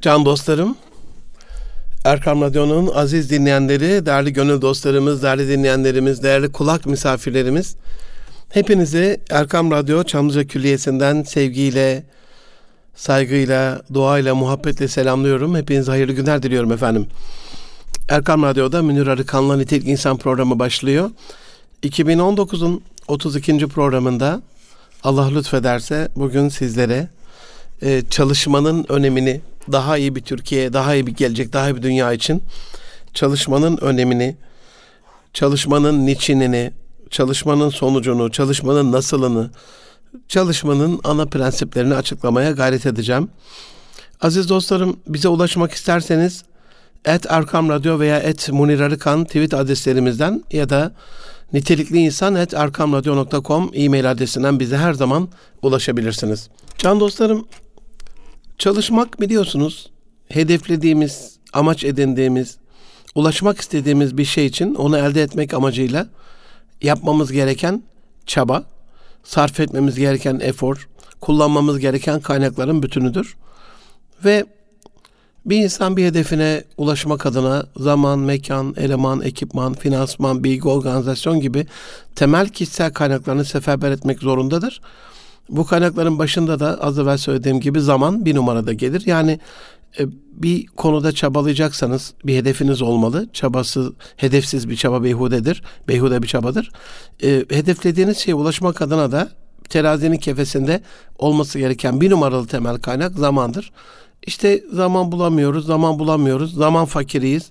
Can dostlarım, Erkam Radyo'nun aziz dinleyenleri, değerli gönül dostlarımız, değerli dinleyenlerimiz, değerli kulak misafirlerimiz, hepinizi Erkam Radyo Çamlıca Külliyesi'nden sevgiyle, saygıyla, duayla, muhabbetle selamlıyorum. Hepinize hayırlı günler diliyorum efendim. Erkam Radyo'da Münir Arıkan'la Nitelik İnsan programı başlıyor. 2019'un 32. programında Allah lütfederse bugün sizlere e, çalışmanın önemini, daha iyi bir Türkiye, daha iyi bir gelecek, daha iyi bir dünya için çalışmanın önemini, çalışmanın niçinini, çalışmanın sonucunu, çalışmanın nasılını, çalışmanın ana prensiplerini açıklamaya gayret edeceğim. Aziz dostlarım bize ulaşmak isterseniz et Erkam Radyo veya et Munir Arıkan tweet adreslerimizden ya da nitelikli insan et erkamradyo.com e-mail adresinden bize her zaman ulaşabilirsiniz. Can dostlarım çalışmak biliyorsunuz hedeflediğimiz, amaç edindiğimiz, ulaşmak istediğimiz bir şey için onu elde etmek amacıyla yapmamız gereken çaba, sarf etmemiz gereken efor, kullanmamız gereken kaynakların bütünüdür. Ve bir insan bir hedefine ulaşmak adına zaman, mekan, eleman, ekipman, finansman, bilgi, organizasyon gibi temel kişisel kaynaklarını seferber etmek zorundadır. Bu kaynakların başında da az evvel söylediğim gibi zaman bir numarada gelir. Yani e, bir konuda çabalayacaksanız bir hedefiniz olmalı. Çabası, hedefsiz bir çaba beyhudedir. Beyhude bir çabadır. E, hedeflediğiniz şeye ulaşmak adına da terazinin kefesinde olması gereken bir numaralı temel kaynak zamandır. İşte zaman bulamıyoruz, zaman bulamıyoruz, zaman fakiriyiz,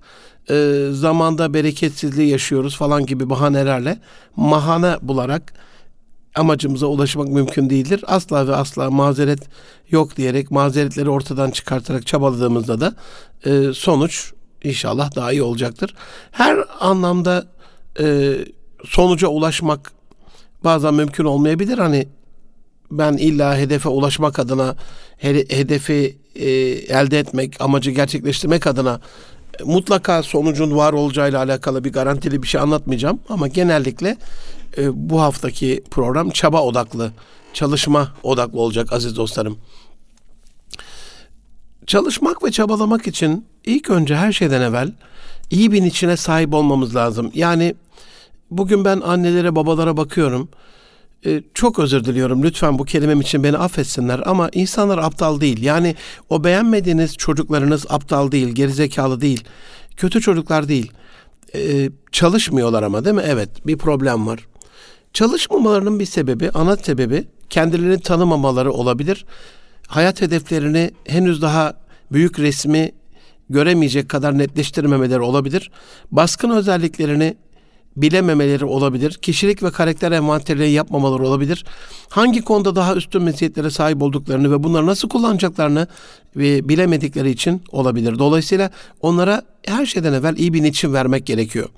e, zamanda bereketsizliği yaşıyoruz falan gibi bahanelerle mahane bularak amacımıza ulaşmak mümkün değildir. Asla ve asla mazeret yok diyerek mazeretleri ortadan çıkartarak çabaladığımızda da e, sonuç inşallah daha iyi olacaktır. Her anlamda e, sonuca ulaşmak bazen mümkün olmayabilir. Hani ben illa hedefe ulaşmak adına hedefi e, elde etmek, amacı gerçekleştirmek adına mutlaka sonucun var olacağıyla alakalı bir garantili bir şey anlatmayacağım ama genellikle e, bu haftaki program çaba odaklı, çalışma odaklı olacak aziz dostlarım. Çalışmak ve çabalamak için ilk önce her şeyden evvel iyi bir içine sahip olmamız lazım. Yani bugün ben annelere, babalara bakıyorum e, çok özür diliyorum lütfen bu kelimem için beni affetsinler ama insanlar aptal değil. Yani o beğenmediğiniz çocuklarınız aptal değil, gerizekalı değil, kötü çocuklar değil. E, çalışmıyorlar ama değil mi? Evet bir problem var. Çalışmamalarının bir sebebi, ana sebebi kendilerini tanımamaları olabilir. Hayat hedeflerini henüz daha büyük resmi göremeyecek kadar netleştirmemeleri olabilir. Baskın özelliklerini bilememeleri olabilir. Kişilik ve karakter envanterleri yapmamaları olabilir. Hangi konuda daha üstün meziyetlere sahip olduklarını ve bunları nasıl kullanacaklarını ve bilemedikleri için olabilir. Dolayısıyla onlara her şeyden evvel iyi bir niçin vermek gerekiyor.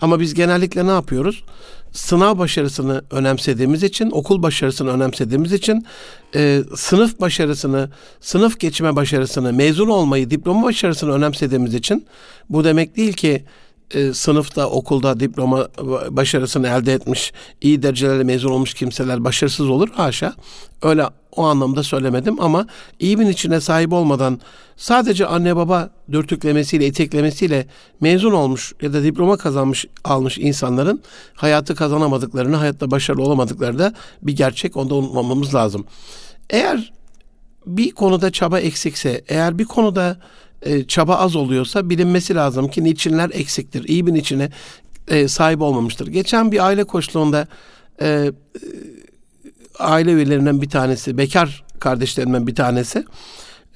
Ama biz genellikle ne yapıyoruz? Sınav başarısını önemsediğimiz için, okul başarısını önemsediğimiz için, e, sınıf başarısını, sınıf geçme başarısını, mezun olmayı, diploma başarısını önemsediğimiz için bu demek değil ki e, sınıfta, okulda diploma başarısını elde etmiş, iyi derecelerle mezun olmuş kimseler başarısız olur. Haşa. Öyle o anlamda söylemedim ama iyi bir içine sahip olmadan sadece anne baba dürtüklemesiyle, iteklemesiyle mezun olmuş ya da diploma kazanmış, almış insanların hayatı kazanamadıklarını, hayatta başarılı olamadıkları da bir gerçek. Onu da unutmamamız lazım. Eğer bir konuda çaba eksikse, eğer bir konuda e, çaba az oluyorsa bilinmesi lazım ki niçinler eksiktir. İyi bir niçine e, sahip olmamıştır. Geçen bir aile koçluğunda e, e, aile üyelerinden bir tanesi, bekar kardeşlerimden bir tanesi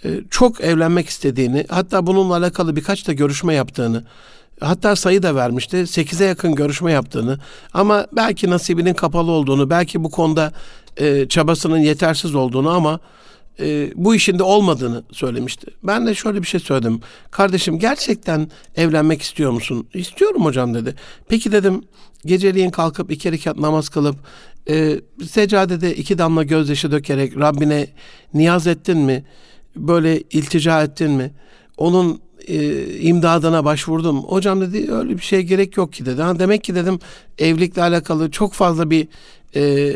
e, çok evlenmek istediğini, hatta bununla alakalı birkaç da görüşme yaptığını, hatta sayı da vermişti. 8'e yakın görüşme yaptığını ama belki nasibinin kapalı olduğunu, belki bu konuda e, çabasının yetersiz olduğunu ama e, bu işin de olmadığını söylemişti. Ben de şöyle bir şey söyledim. Kardeşim gerçekten evlenmek istiyor musun? İstiyorum hocam dedi. Peki dedim geceliğin kalkıp iki rekat namaz kılıp e, seccadede iki damla gözyaşı dökerek Rabbine niyaz ettin mi? Böyle iltica ettin mi? Onun e, imdadına başvurdum. Hocam dedi öyle bir şey gerek yok ki dedi. Ha, demek ki dedim evlilikle alakalı çok fazla bir e,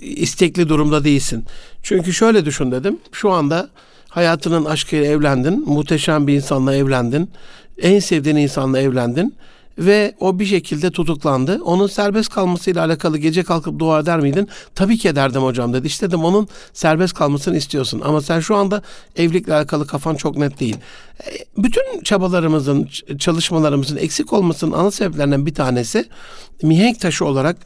istekli durumda değilsin. Çünkü şöyle düşün dedim. Şu anda hayatının aşkıyla evlendin, muhteşem bir insanla evlendin, en sevdiğin insanla evlendin ve o bir şekilde tutuklandı. Onun serbest kalmasıyla alakalı gece kalkıp dua eder miydin? Tabii ki ederdim hocam dedi. İşte dedim onun serbest kalmasını istiyorsun. Ama sen şu anda evlilikle alakalı kafan çok net değil. E, bütün çabalarımızın, çalışmalarımızın eksik olmasının ana sebeplerinden bir tanesi mihenk taşı olarak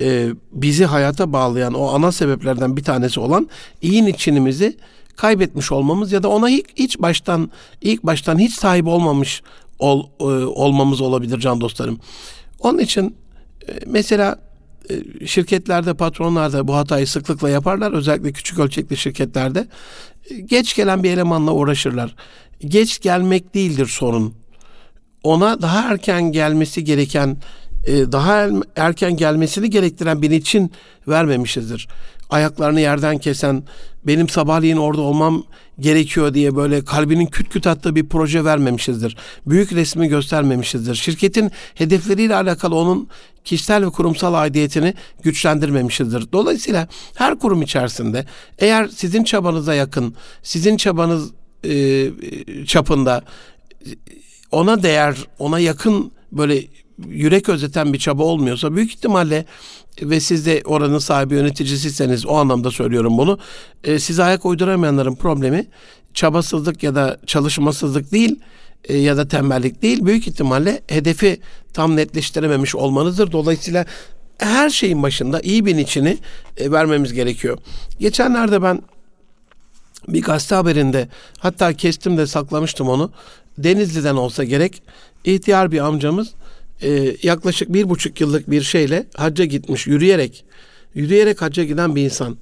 e, bizi hayata bağlayan o ana sebeplerden bir tanesi olan iyi niçinimizi kaybetmiş olmamız ya da ona ilk hiç baştan ilk baştan hiç sahip olmamış ol, e, olmamız olabilir can dostlarım. Onun için e, mesela e, şirketlerde patronlar da bu hatayı sıklıkla yaparlar. Özellikle küçük ölçekli şirketlerde. Geç gelen bir elemanla uğraşırlar. Geç gelmek değildir sorun. Ona daha erken gelmesi gereken daha erken gelmesini gerektiren bir için vermemişizdir ayaklarını yerden kesen, benim sabahleyin orada olmam gerekiyor diye böyle kalbinin küt küt attığı bir proje vermemişizdir. Büyük resmi göstermemişizdir. Şirketin hedefleriyle alakalı onun kişisel ve kurumsal aidiyetini güçlendirmemişizdir. Dolayısıyla her kurum içerisinde eğer sizin çabanıza yakın, sizin çabanız e, çapında ona değer, ona yakın böyle yürek özeten bir çaba olmuyorsa büyük ihtimalle ve siz de oranın sahibi yöneticisiyseniz o anlamda söylüyorum bunu. E, size ayak uyduramayanların problemi çabasızlık ya da çalışmasızlık değil e, ya da tembellik değil. Büyük ihtimalle hedefi tam netleştirememiş olmanızdır. Dolayısıyla her şeyin başında iyi bir içini e, vermemiz gerekiyor. Geçenlerde ben bir gazete haberinde hatta kestim de saklamıştım onu. Denizli'den olsa gerek ihtiyar bir amcamız e, yaklaşık bir buçuk yıllık bir şeyle hacca gitmiş yürüyerek yürüyerek hacca giden bir insan.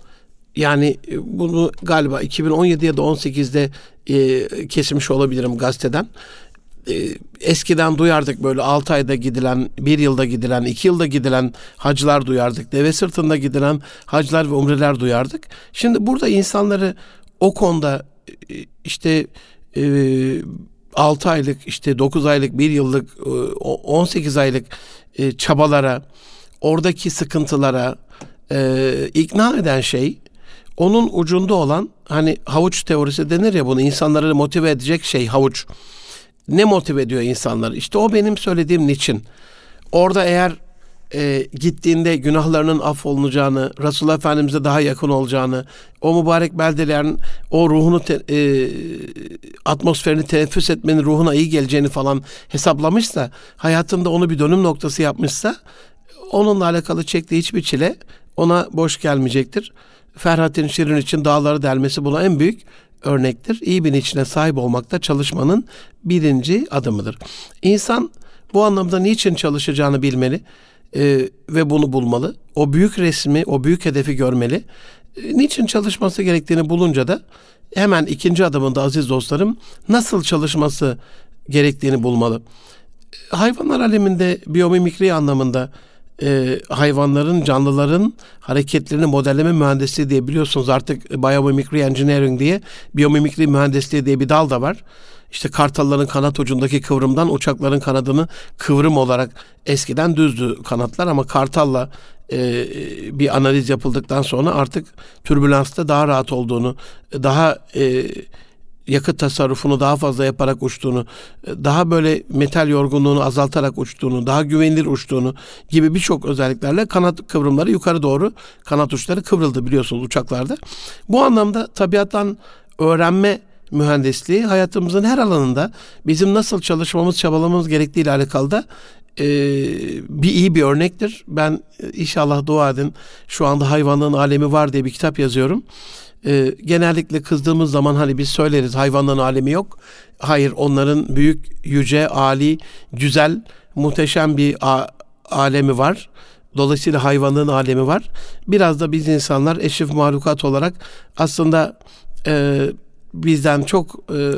Yani e, bunu galiba 2017 ya da 18'de e, kesmiş olabilirim gazeteden. E, eskiden duyardık böyle 6 ayda gidilen, 1 yılda gidilen, 2 yılda gidilen hacılar duyardık. Deve sırtında gidilen hacılar ve umreler duyardık. Şimdi burada insanları o konuda e, işte e, 6 aylık işte 9 aylık 1 yıllık 18 e, aylık e, çabalara oradaki sıkıntılara e, ikna eden şey onun ucunda olan hani havuç teorisi denir ya bunu insanları motive edecek şey havuç. Ne motive ediyor insanları? İşte o benim söylediğim niçin. Orada eğer e, gittiğinde günahlarının affolunacağını, Resulullah Efendimiz'e daha yakın olacağını, o mübarek beldelerin o ruhunu, te, e, atmosferini teneffüs etmenin ruhuna iyi geleceğini falan hesaplamışsa, hayatında onu bir dönüm noktası yapmışsa, onunla alakalı çektiği hiçbir çile ona boş gelmeyecektir. Ferhat'in Şirin için dağları delmesi buna en büyük örnektir. İyi bir içine sahip olmakta çalışmanın birinci adımıdır. İnsan bu anlamda niçin çalışacağını bilmeli e, ve bunu bulmalı. O büyük resmi, o büyük hedefi görmeli. E, niçin çalışması gerektiğini bulunca da hemen ikinci adımında aziz dostlarım nasıl çalışması gerektiğini bulmalı. Hayvanlar aleminde biyomimikri anlamında e, hayvanların, canlıların hareketlerini modelleme mühendisliği diye biliyorsunuz artık biomimicry engineering diye biyomimikri mühendisliği diye bir dal da var. İşte kartalların kanat ucundaki kıvrımdan uçakların kanadını kıvrım olarak eskiden düzdü kanatlar ama kartalla e, bir analiz yapıldıktan sonra artık türbülansta daha rahat olduğunu, daha e, yakıt tasarrufunu daha fazla yaparak uçtuğunu, daha böyle metal yorgunluğunu azaltarak uçtuğunu, daha güvenilir uçtuğunu gibi birçok özelliklerle kanat kıvrımları yukarı doğru kanat uçları kıvrıldı biliyorsunuz uçaklarda. Bu anlamda tabiattan öğrenme mühendisliği hayatımızın her alanında bizim nasıl çalışmamız, çabalamamız gerektiği ile alakalı da e, bir iyi bir örnektir. Ben inşallah dua edin şu anda hayvanlığın alemi var diye bir kitap yazıyorum. E, genellikle kızdığımız zaman hani biz söyleriz hayvanlığın alemi yok. Hayır onların büyük, yüce, ali, güzel, muhteşem bir a- alemi var. Dolayısıyla hayvanlığın alemi var. Biraz da biz insanlar eşref mahlukat olarak aslında e, bizden çok e,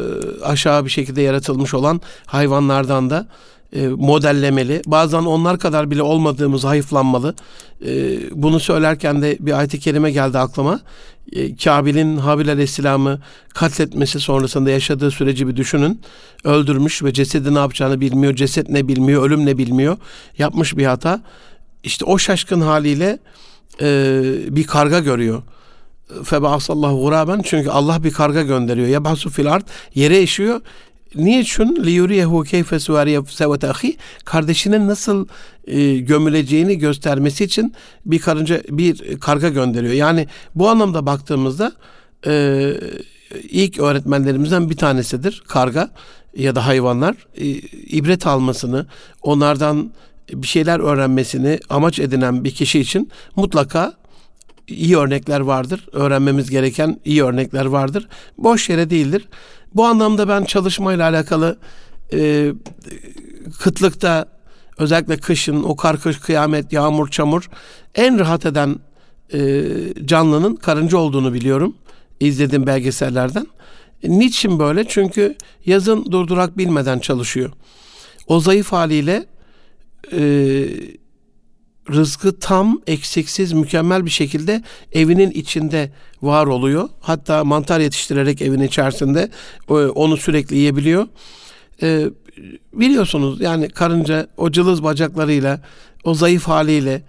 aşağı bir şekilde yaratılmış olan hayvanlardan da e, modellemeli. Bazen onlar kadar bile olmadığımız hayıflanmalı. E, bunu söylerken de bir ayet-i kerime geldi aklıma. E, Kabil'in Habil Aleyhisselam'ı katletmesi sonrasında yaşadığı süreci bir düşünün. Öldürmüş ve cesedi ne yapacağını bilmiyor. Ceset ne bilmiyor, ölüm ne bilmiyor. Yapmış bir hata. İşte o şaşkın haliyle e, bir karga görüyor Febasallahu guraben çünkü Allah bir karga gönderiyor. Yabasu fil ard yere eşiyor. Niçin? Liyuriyehu keyfe sevete ahi kardeşinin nasıl e, gömüleceğini göstermesi için bir karınca bir karga gönderiyor. Yani bu anlamda baktığımızda e, ilk öğretmenlerimizden bir tanesidir karga ya da hayvanlar e, ibret almasını, onlardan bir şeyler öğrenmesini amaç edinen bir kişi için mutlaka iyi örnekler vardır. Öğrenmemiz gereken iyi örnekler vardır. Boş yere değildir. Bu anlamda ben çalışmayla alakalı e, kıtlıkta özellikle kışın o kar kış kıyamet yağmur çamur en rahat eden e, canlının karınca olduğunu biliyorum. İzlediğim belgesellerden. E, niçin böyle? Çünkü yazın durdurak bilmeden çalışıyor. O zayıf haliyle e, rızkı tam, eksiksiz, mükemmel bir şekilde evinin içinde var oluyor. Hatta mantar yetiştirerek evin içerisinde e, onu sürekli yiyebiliyor. E, biliyorsunuz yani karınca o cılız bacaklarıyla, o zayıf haliyle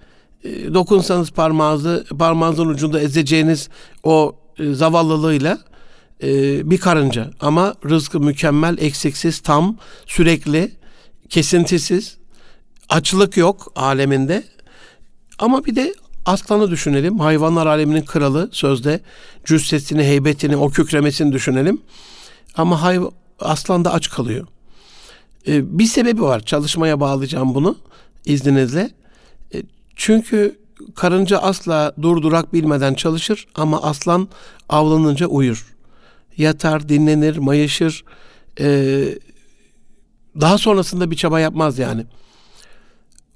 e, dokunsanız parmağınızı, parmağınızın ucunda ezeceğiniz o zavallılığıyla bir karınca. Ama rızkı mükemmel, eksiksiz, tam, sürekli, kesintisiz, açlık yok aleminde ama bir de aslanı düşünelim. Hayvanlar aleminin kralı sözde. Cüssesini, heybetini, o kükremesini düşünelim. Ama hay aslan da aç kalıyor. Ee, bir sebebi var. Çalışmaya bağlayacağım bunu izninizle. Ee, çünkü karınca asla durdurak bilmeden çalışır ama aslan avlanınca uyur. Yatar, dinlenir, mayışır. Ee, daha sonrasında bir çaba yapmaz yani.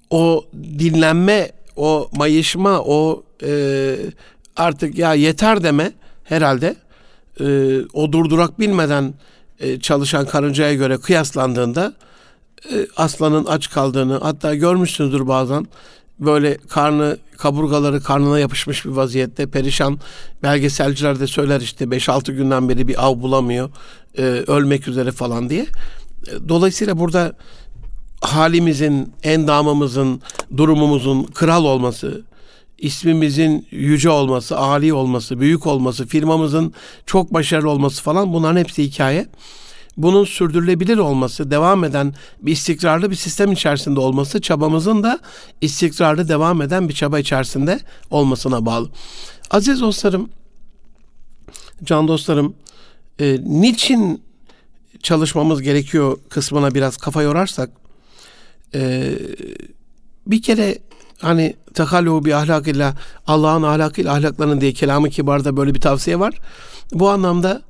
O dinlenme o mayışma, o e, artık ya yeter deme herhalde e, o durdurak bilmeden e, çalışan karıncaya göre kıyaslandığında e, aslanın aç kaldığını hatta görmüşsünüzdür bazen böyle karnı kaburgaları karnına yapışmış bir vaziyette perişan belgeselciler de söyler işte 5-6 günden beri bir av bulamıyor e, ölmek üzere falan diye. E, dolayısıyla burada halimizin, endamımızın, durumumuzun kral olması, ismimizin yüce olması, âli olması, büyük olması, firmamızın çok başarılı olması falan bunların hepsi hikaye. Bunun sürdürülebilir olması, devam eden bir istikrarlı bir sistem içerisinde olması, çabamızın da istikrarlı devam eden bir çaba içerisinde olmasına bağlı. Aziz dostlarım, can dostlarım, e, niçin çalışmamız gerekiyor kısmına biraz kafa yorarsak, ee, bir kere hani tekallu bir ahlakıyla Allah'ın ahlakıyla ahlaklanın diye kelamı kibarda böyle bir tavsiye var. Bu anlamda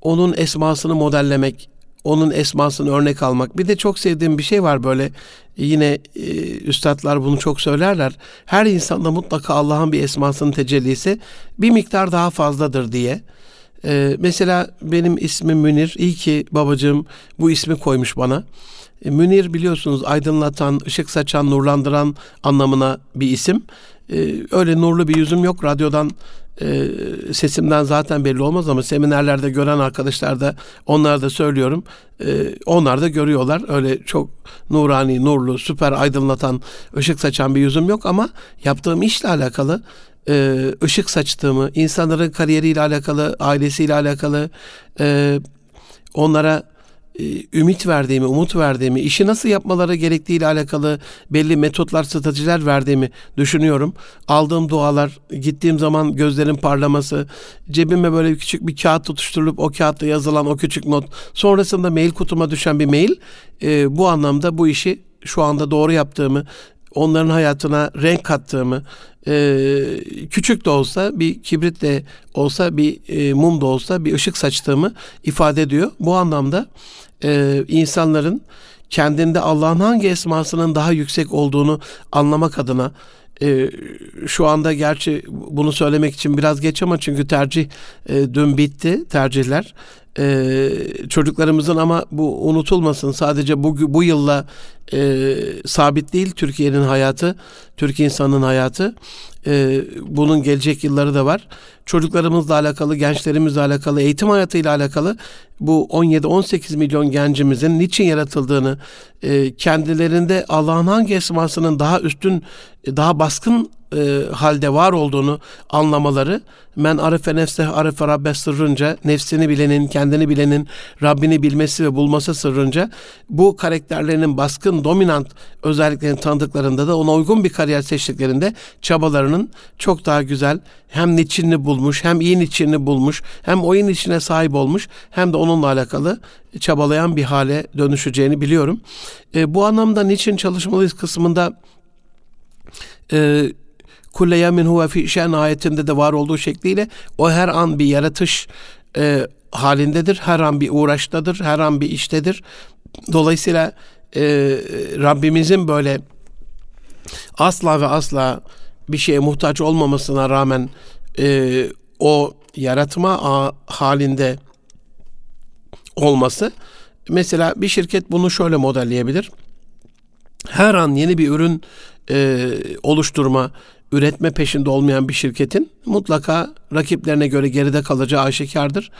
onun esmasını modellemek, onun esmasını örnek almak. Bir de çok sevdiğim bir şey var böyle yine e, üstadlar bunu çok söylerler. Her insanda mutlaka Allah'ın bir esmasının tecellisi bir miktar daha fazladır diye. E, mesela benim ismim Münir. İyi ki babacığım bu ismi koymuş bana. E, Münir biliyorsunuz aydınlatan, ışık saçan, nurlandıran anlamına bir isim. E, öyle nurlu bir yüzüm yok. Radyodan e, sesimden zaten belli olmaz ama seminerlerde gören arkadaşlar da onlar da söylüyorum. onlar da görüyorlar. Öyle çok nurani, nurlu, süper aydınlatan, ışık saçan bir yüzüm yok ama yaptığım işle alakalı ışık saçtığımı, insanların kariyeriyle alakalı, ailesiyle alakalı, onlara e, ümit verdiğimi, umut verdiğimi, işi nasıl yapmaları gerektiğiyle alakalı belli metotlar, stratejiler verdiğimi düşünüyorum. Aldığım dualar, gittiğim zaman gözlerin parlaması, cebime böyle küçük bir kağıt tutuşturulup o kağıtta yazılan o küçük not, sonrasında mail kutuma düşen bir mail, e, bu anlamda bu işi şu anda doğru yaptığımı, onların hayatına renk kattığımı, e, küçük de olsa bir kibrit de olsa bir e, mum da olsa bir ışık saçtığımı ifade ediyor. Bu anlamda e, insanların kendinde Allah'ın hangi esmasının daha yüksek olduğunu anlamak adına e, şu anda gerçi bunu söylemek için biraz geç ama çünkü tercih e, dün bitti tercihler e, çocuklarımızın ama bu unutulmasın sadece bu bu yılla e, sabit değil Türkiye'nin hayatı Türkiye insanının hayatı. E, bunun gelecek yılları da var. Çocuklarımızla alakalı gençlerimizle alakalı eğitim hayatıyla alakalı bu 17-18 milyon gencimizin niçin yaratıldığını e, kendilerinde Allah'ın hangi esmasının daha üstün daha baskın e, halde var olduğunu anlamaları men arife nefseh arife rabbe sırrınca nefsini bilenin, kendini bilenin Rabbini bilmesi ve bulması sırrınca bu karakterlerinin baskın, dominant özelliklerini tanıdıklarında da ona uygun bir kariyer seçtiklerinde çabalarının çok daha güzel hem niçinini bulmuş, hem iyi niçinini bulmuş, hem oyun içine sahip olmuş, hem de onunla alakalı çabalayan bir hale dönüşeceğini biliyorum. E, bu anlamda niçin çalışmalıyız kısmında e, kulle yemin huve fi şen ayetinde de var olduğu şekliyle o her an bir yaratış e, halindedir. Her an bir uğraştadır. Her an bir iştedir. Dolayısıyla e, Rabbimizin böyle asla ve asla bir şeye muhtaç olmamasına rağmen e, o yaratma halinde olması mesela bir şirket bunu şöyle modelleyebilir. Her an yeni bir ürün e, oluşturma, üretme peşinde olmayan bir şirketin mutlaka rakiplerine göre geride kalacağı aşikardır.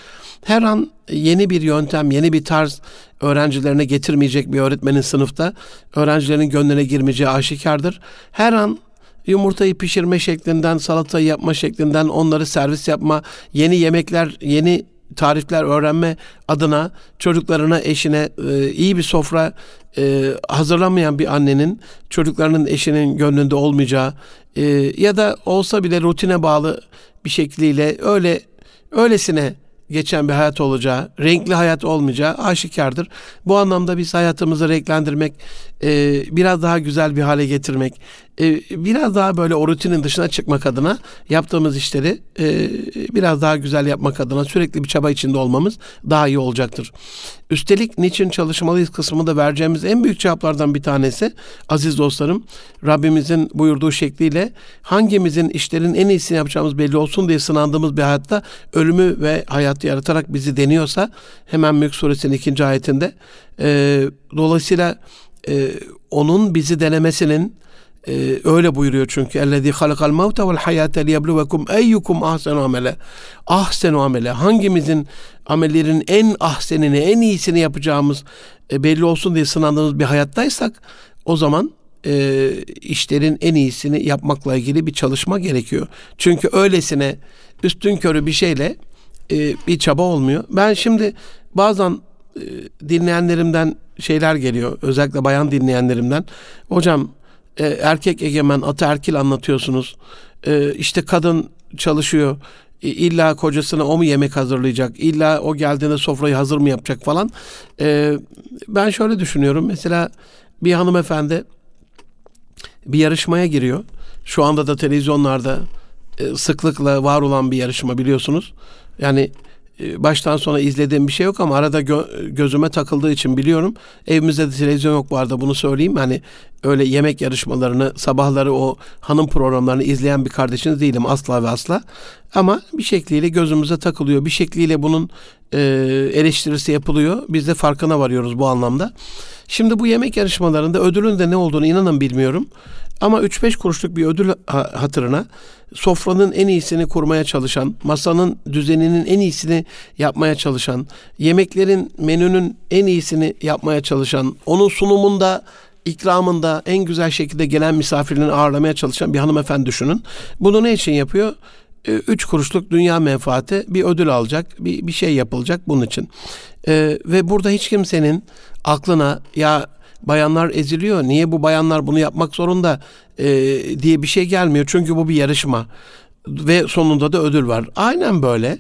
Her an yeni bir yöntem, yeni bir tarz öğrencilerine getirmeyecek bir öğretmenin sınıfta öğrencilerin gönlüne girmeyeceği aşikardır. Her an yumurtayı pişirme şeklinden, salatayı yapma şeklinden, onları servis yapma, yeni yemekler, yeni tarifler öğrenme adına çocuklarına, eşine e, iyi bir sofra e, hazırlamayan bir annenin çocuklarının eşinin gönlünde olmayacağı e, ya da olsa bile rutine bağlı bir şekliyle öyle öylesine geçen bir hayat olacağı, renkli hayat olmayacağı aşikardır. Bu anlamda biz hayatımızı renklendirmek, e, biraz daha güzel bir hale getirmek, e, biraz daha böyle o rutinin dışına çıkmak adına yaptığımız işleri e, biraz daha güzel yapmak adına sürekli bir çaba içinde olmamız daha iyi olacaktır. Üstelik niçin çalışmalıyız kısmında vereceğimiz en büyük cevaplardan bir tanesi aziz dostlarım Rabbimizin buyurduğu şekliyle hangimizin işlerin en iyisini yapacağımız belli olsun diye sınandığımız bir hayatta ölümü ve hayatı yaratarak bizi deniyorsa hemen Mülk suresinin ikinci ayetinde e, dolayısıyla e, onun bizi denemesinin ee, öyle buyuruyor çünkü ellezî halakal mevte vel hayâte liyebluvekum eyyukum ahsenu amele ahsenu amele hangimizin amellerin en ahsenini en iyisini yapacağımız e, belli olsun diye sınandığımız bir hayattaysak o zaman e, işlerin en iyisini yapmakla ilgili bir çalışma gerekiyor. Çünkü öylesine üstün körü bir şeyle e, bir çaba olmuyor. Ben şimdi bazen e, dinleyenlerimden şeyler geliyor. Özellikle bayan dinleyenlerimden. Hocam e, erkek egemen ataerkil anlatıyorsunuz. E, işte kadın çalışıyor. E, illa kocasına o mu yemek hazırlayacak? İlla o geldiğinde sofrayı hazır mı yapacak falan. E, ben şöyle düşünüyorum. Mesela bir hanımefendi bir yarışmaya giriyor. Şu anda da televizyonlarda e, sıklıkla var olan bir yarışma biliyorsunuz. Yani baştan sona izlediğim bir şey yok ama arada gö- gözüme takıldığı için biliyorum. Evimizde de televizyon yok arada bunu söyleyeyim. Hani öyle yemek yarışmalarını, sabahları o hanım programlarını izleyen bir kardeşiniz değilim asla ve asla. Ama bir şekliyle gözümüze takılıyor. Bir şekliyle bunun e, eleştirisi yapılıyor. Biz de farkına varıyoruz bu anlamda. Şimdi bu yemek yarışmalarında ödülün de ne olduğunu inanın bilmiyorum. Ama 3-5 kuruşluk bir ödül hatırına sofranın en iyisini kurmaya çalışan, masanın düzeninin en iyisini yapmaya çalışan, yemeklerin menünün en iyisini yapmaya çalışan, onun sunumunda ikramında en güzel şekilde gelen misafirlerini ağırlamaya çalışan bir hanımefendi düşünün. Bunu ne için yapıyor? E, üç kuruşluk dünya menfaati bir ödül alacak, bir, bir şey yapılacak bunun için. Ee, ve burada hiç kimsenin aklına ya bayanlar eziliyor, niye bu bayanlar bunu yapmak zorunda e, diye bir şey gelmiyor. Çünkü bu bir yarışma ve sonunda da ödül var. Aynen böyle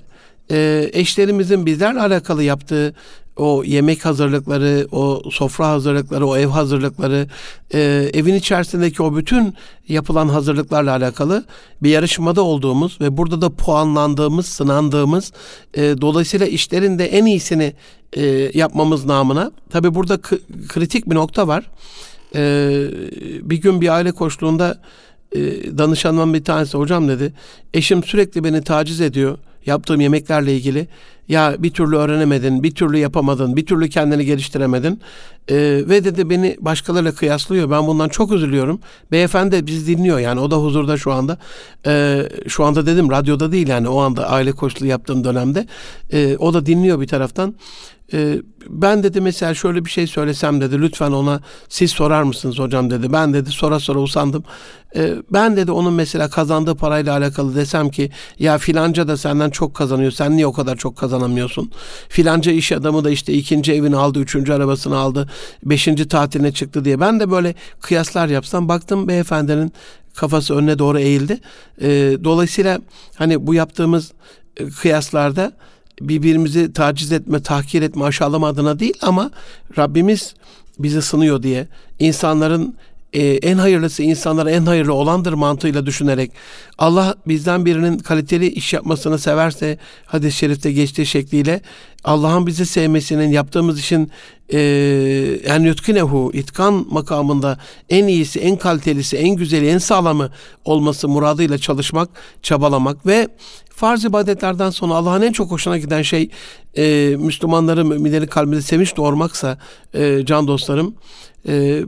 e, eşlerimizin bizlerle alakalı yaptığı o yemek hazırlıkları, o sofra hazırlıkları, o ev hazırlıkları, e, evin içerisindeki o bütün yapılan hazırlıklarla alakalı bir yarışmada olduğumuz ve burada da puanlandığımız, sınandığımız, e, dolayısıyla işlerin de en iyisini e, yapmamız namına. Tabi burada kritik bir nokta var. E, bir gün bir aile koştuğunda e, danışanımın bir tanesi hocam dedi, eşim sürekli beni taciz ediyor yaptığım yemeklerle ilgili ya bir türlü öğrenemedin, bir türlü yapamadın, bir türlü kendini geliştiremedin ee, ve dedi beni başkalarıyla kıyaslıyor. Ben bundan çok üzülüyorum. Beyefendi de biz dinliyor yani o da huzurda şu anda. Ee, şu anda dedim radyoda değil yani o anda aile koçluğu yaptığım dönemde. Ee, o da dinliyor bir taraftan. E, ben dedi mesela şöyle bir şey söylesem dedi lütfen ona siz sorar mısınız hocam dedi. Ben dedi sonra sonra usandım. E, ben dedi onun mesela kazandığı parayla alakalı desem ki ya filanca da senden çok kazanıyor. Sen niye o kadar çok kazanamıyorsun? Filanca iş adamı da işte ikinci evini aldı, üçüncü arabasını aldı, beşinci tatiline çıktı diye. Ben de böyle kıyaslar yapsam baktım beyefendinin kafası önüne doğru eğildi. E, dolayısıyla hani bu yaptığımız e, kıyaslarda birbirimizi taciz etme, tahkir etme, aşağılama adına değil ama Rabbimiz bizi sınıyor diye insanların e, en hayırlısı insanlara en hayırlı olandır mantığıyla düşünerek Allah bizden birinin kaliteli iş yapmasını severse hadis-i şerifte geçtiği şekliyle Allah'ın bizi sevmesinin yaptığımız işin e, en yutkinehu itkan makamında en iyisi, en kalitelisi, en güzeli, en sağlamı olması muradıyla çalışmak, çabalamak ve farz ibadetlerden sonra Allah'ın en çok hoşuna giden şey e, Müslümanların, müminlerin kalbinde sevinç doğurmaksa e, can dostlarım e,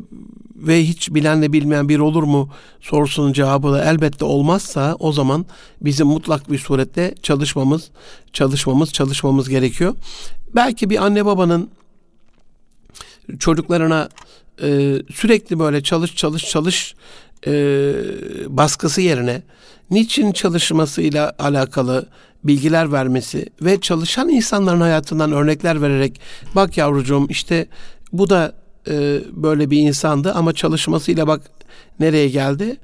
ve hiç bilenle bilmeyen bir olur mu sorusunun cevabı da elbette olmazsa o zaman bizim mutlak bir surette çalışmamız, çalışmamız, çalışmamız gerekiyor. Belki bir anne babanın çocuklarına e, sürekli böyle çalış çalış çalış e, baskısı yerine niçin çalışmasıyla alakalı bilgiler vermesi ve çalışan insanların hayatından örnekler vererek bak yavrucuğum işte bu da e, böyle bir insandı ama çalışmasıyla bak nereye geldi.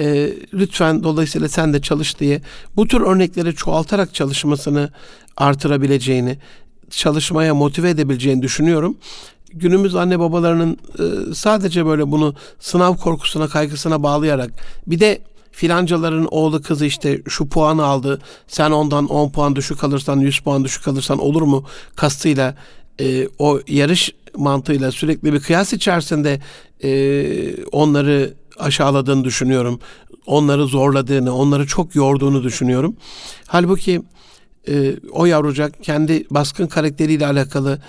E, lütfen dolayısıyla sen de çalış diye bu tür örnekleri çoğaltarak çalışmasını artırabileceğini, çalışmaya motive edebileceğini düşünüyorum. Günümüz anne babalarının e, sadece böyle bunu sınav korkusuna, kaygısına bağlayarak bir de filancaların oğlu kızı işte şu puanı aldı. Sen ondan 10 puan düşük alırsan, 100 puan düşük alırsan olur mu? Kastıyla e, o yarış mantığıyla sürekli bir kıyas içerisinde e, onları aşağıladığını düşünüyorum. Onları zorladığını, onları çok yorduğunu düşünüyorum. Halbuki e, o yavrucak kendi baskın karakteriyle alakalı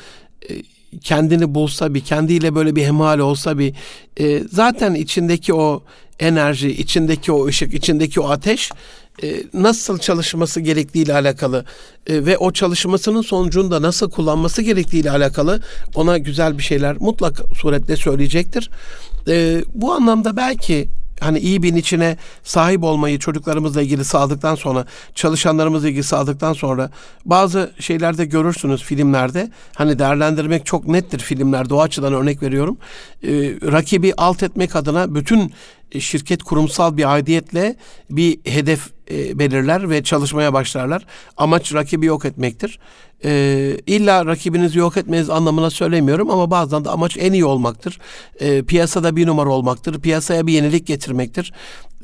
e, kendini bulsa bir kendiyle böyle bir hemhal olsa bir e, zaten içindeki o enerji, içindeki o ışık, içindeki o ateş e, nasıl çalışması gerektiğiyle alakalı e, ve o çalışmasının sonucunda nasıl kullanması gerektiğiyle alakalı ona güzel bir şeyler mutlak surette söyleyecektir. E, bu anlamda belki hani iyi bir içine sahip olmayı çocuklarımızla ilgili sağladıktan sonra, çalışanlarımızla ilgili sağladıktan sonra bazı şeylerde görürsünüz filmlerde. Hani değerlendirmek çok nettir filmlerde. O açıdan örnek veriyorum. Ee, rakibi alt etmek adına bütün şirket kurumsal bir aidiyetle bir hedef e, belirler ve çalışmaya başlarlar. Amaç rakibi yok etmektir. E, illa rakibinizi yok etmeniz anlamına söylemiyorum ama bazen de amaç en iyi olmaktır. E, piyasada bir numara olmaktır. Piyasaya bir yenilik getirmektir.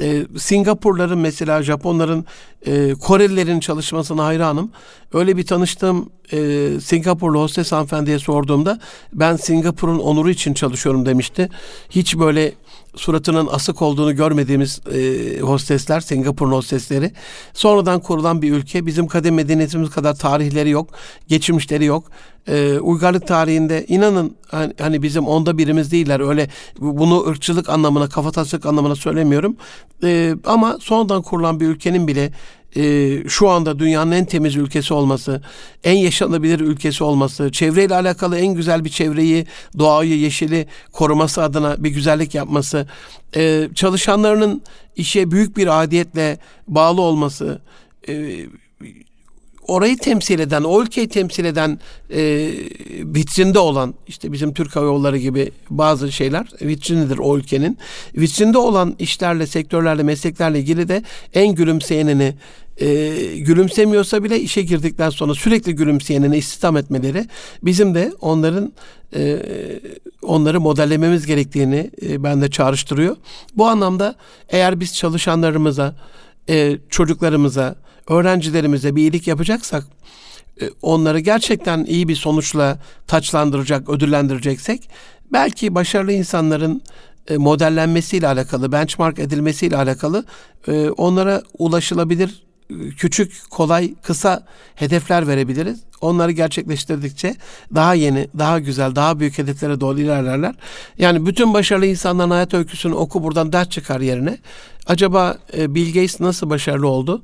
E, Singapurların mesela Japonların, e, Korelilerin çalışmasına hayranım. Öyle bir tanıştığım e, Singapurlu hostes hanımefendiye sorduğumda ben Singapur'un onuru için çalışıyorum demişti. Hiç böyle suratının asık olduğunu görmediğimiz e, hostesler, Singapur hostesleri. Sonradan kurulan bir ülke. Bizim kadim medeniyetimiz kadar tarihleri yok, geçmişleri yok. E, uygarlık tarihinde inanın hani, hani bizim onda birimiz değiller. Öyle bunu ırkçılık anlamına, kafatasılık anlamına söylemiyorum. E, ama sonradan kurulan bir ülkenin bile e, şu anda dünyanın en temiz ülkesi olması, en yaşanabilir ülkesi olması, çevreyle alakalı en güzel bir çevreyi, doğayı, yeşili koruması adına bir güzellik yapması, e, çalışanlarının işe büyük bir adiyetle bağlı olması, e, orayı temsil eden, o ülkeyi temsil eden e, vitrinde olan işte bizim Türk Hava Yolları gibi bazı şeyler vitrinidir o ülkenin. Vitrinde olan işlerle, sektörlerle, mesleklerle ilgili de en gülümseyenini e, gülümsemiyorsa bile işe girdikten sonra sürekli gülümseyenini istihdam etmeleri bizim de onların e, onları modellememiz gerektiğini e, bende çağrıştırıyor. Bu anlamda eğer biz çalışanlarımıza, e, çocuklarımıza, öğrencilerimize bir iyilik yapacaksak e, onları gerçekten iyi bir sonuçla taçlandıracak, ödüllendireceksek belki başarılı insanların e, modellenmesiyle alakalı, benchmark edilmesiyle alakalı e, onlara ulaşılabilir küçük, kolay, kısa hedefler verebiliriz. Onları gerçekleştirdikçe daha yeni, daha güzel, daha büyük hedeflere doğru ilerlerler. Yani bütün başarılı insanların hayat öyküsünü oku buradan ders çıkar yerine. Acaba Bill Gates nasıl başarılı oldu?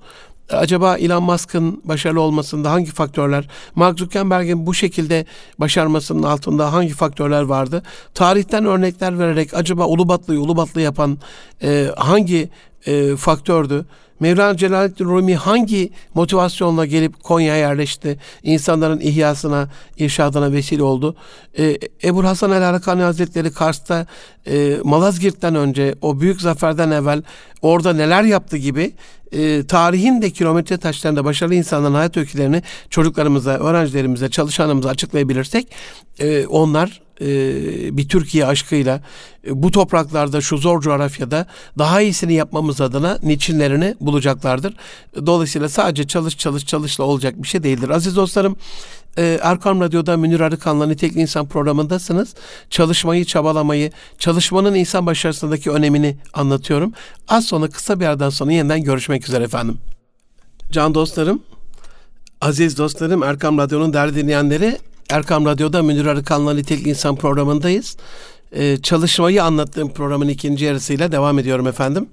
Acaba Elon Musk'ın başarılı olmasında hangi faktörler, Mark Zuckerberg'in bu şekilde başarmasının altında hangi faktörler vardı? Tarihten örnekler vererek acaba Ulubatlı'yı Ulubatlı yapan e, hangi e, faktördü? Mevlana Celaleddin Rumi hangi motivasyonla gelip Konya'ya yerleşti? İnsanların ihyasına, irşadına vesile oldu. Ee, Ebu Hasan el Harakani Hazretleri Kars'ta e, Malazgirt'ten önce o büyük zaferden evvel orada neler yaptı gibi e, tarihin de kilometre taşlarında başarılı insanların hayat öykülerini çocuklarımıza, öğrencilerimize, çalışanımıza açıklayabilirsek e, onlar e, bir Türkiye aşkıyla e, bu topraklarda şu zor coğrafyada daha iyisini yapmamız adına niçinlerini bulacaklardır. Dolayısıyla sadece çalış çalış çalışla olacak bir şey değildir. Aziz dostlarım e, Erkam Radyo'da Münir Arıkan'la Nitekli İnsan programındasınız. Çalışmayı, çabalamayı, çalışmanın insan başarısındaki önemini anlatıyorum. Az sonra kısa bir aradan sonra yeniden görüşmek üzere efendim. Can dostlarım, aziz dostlarım, Erkam Radyo'nun değerli dinleyenleri, Erkam Radyo'da Münir Arıkan'la Nitekli İnsan programındayız. Ee, çalışmayı anlattığım programın ikinci yarısıyla devam ediyorum efendim.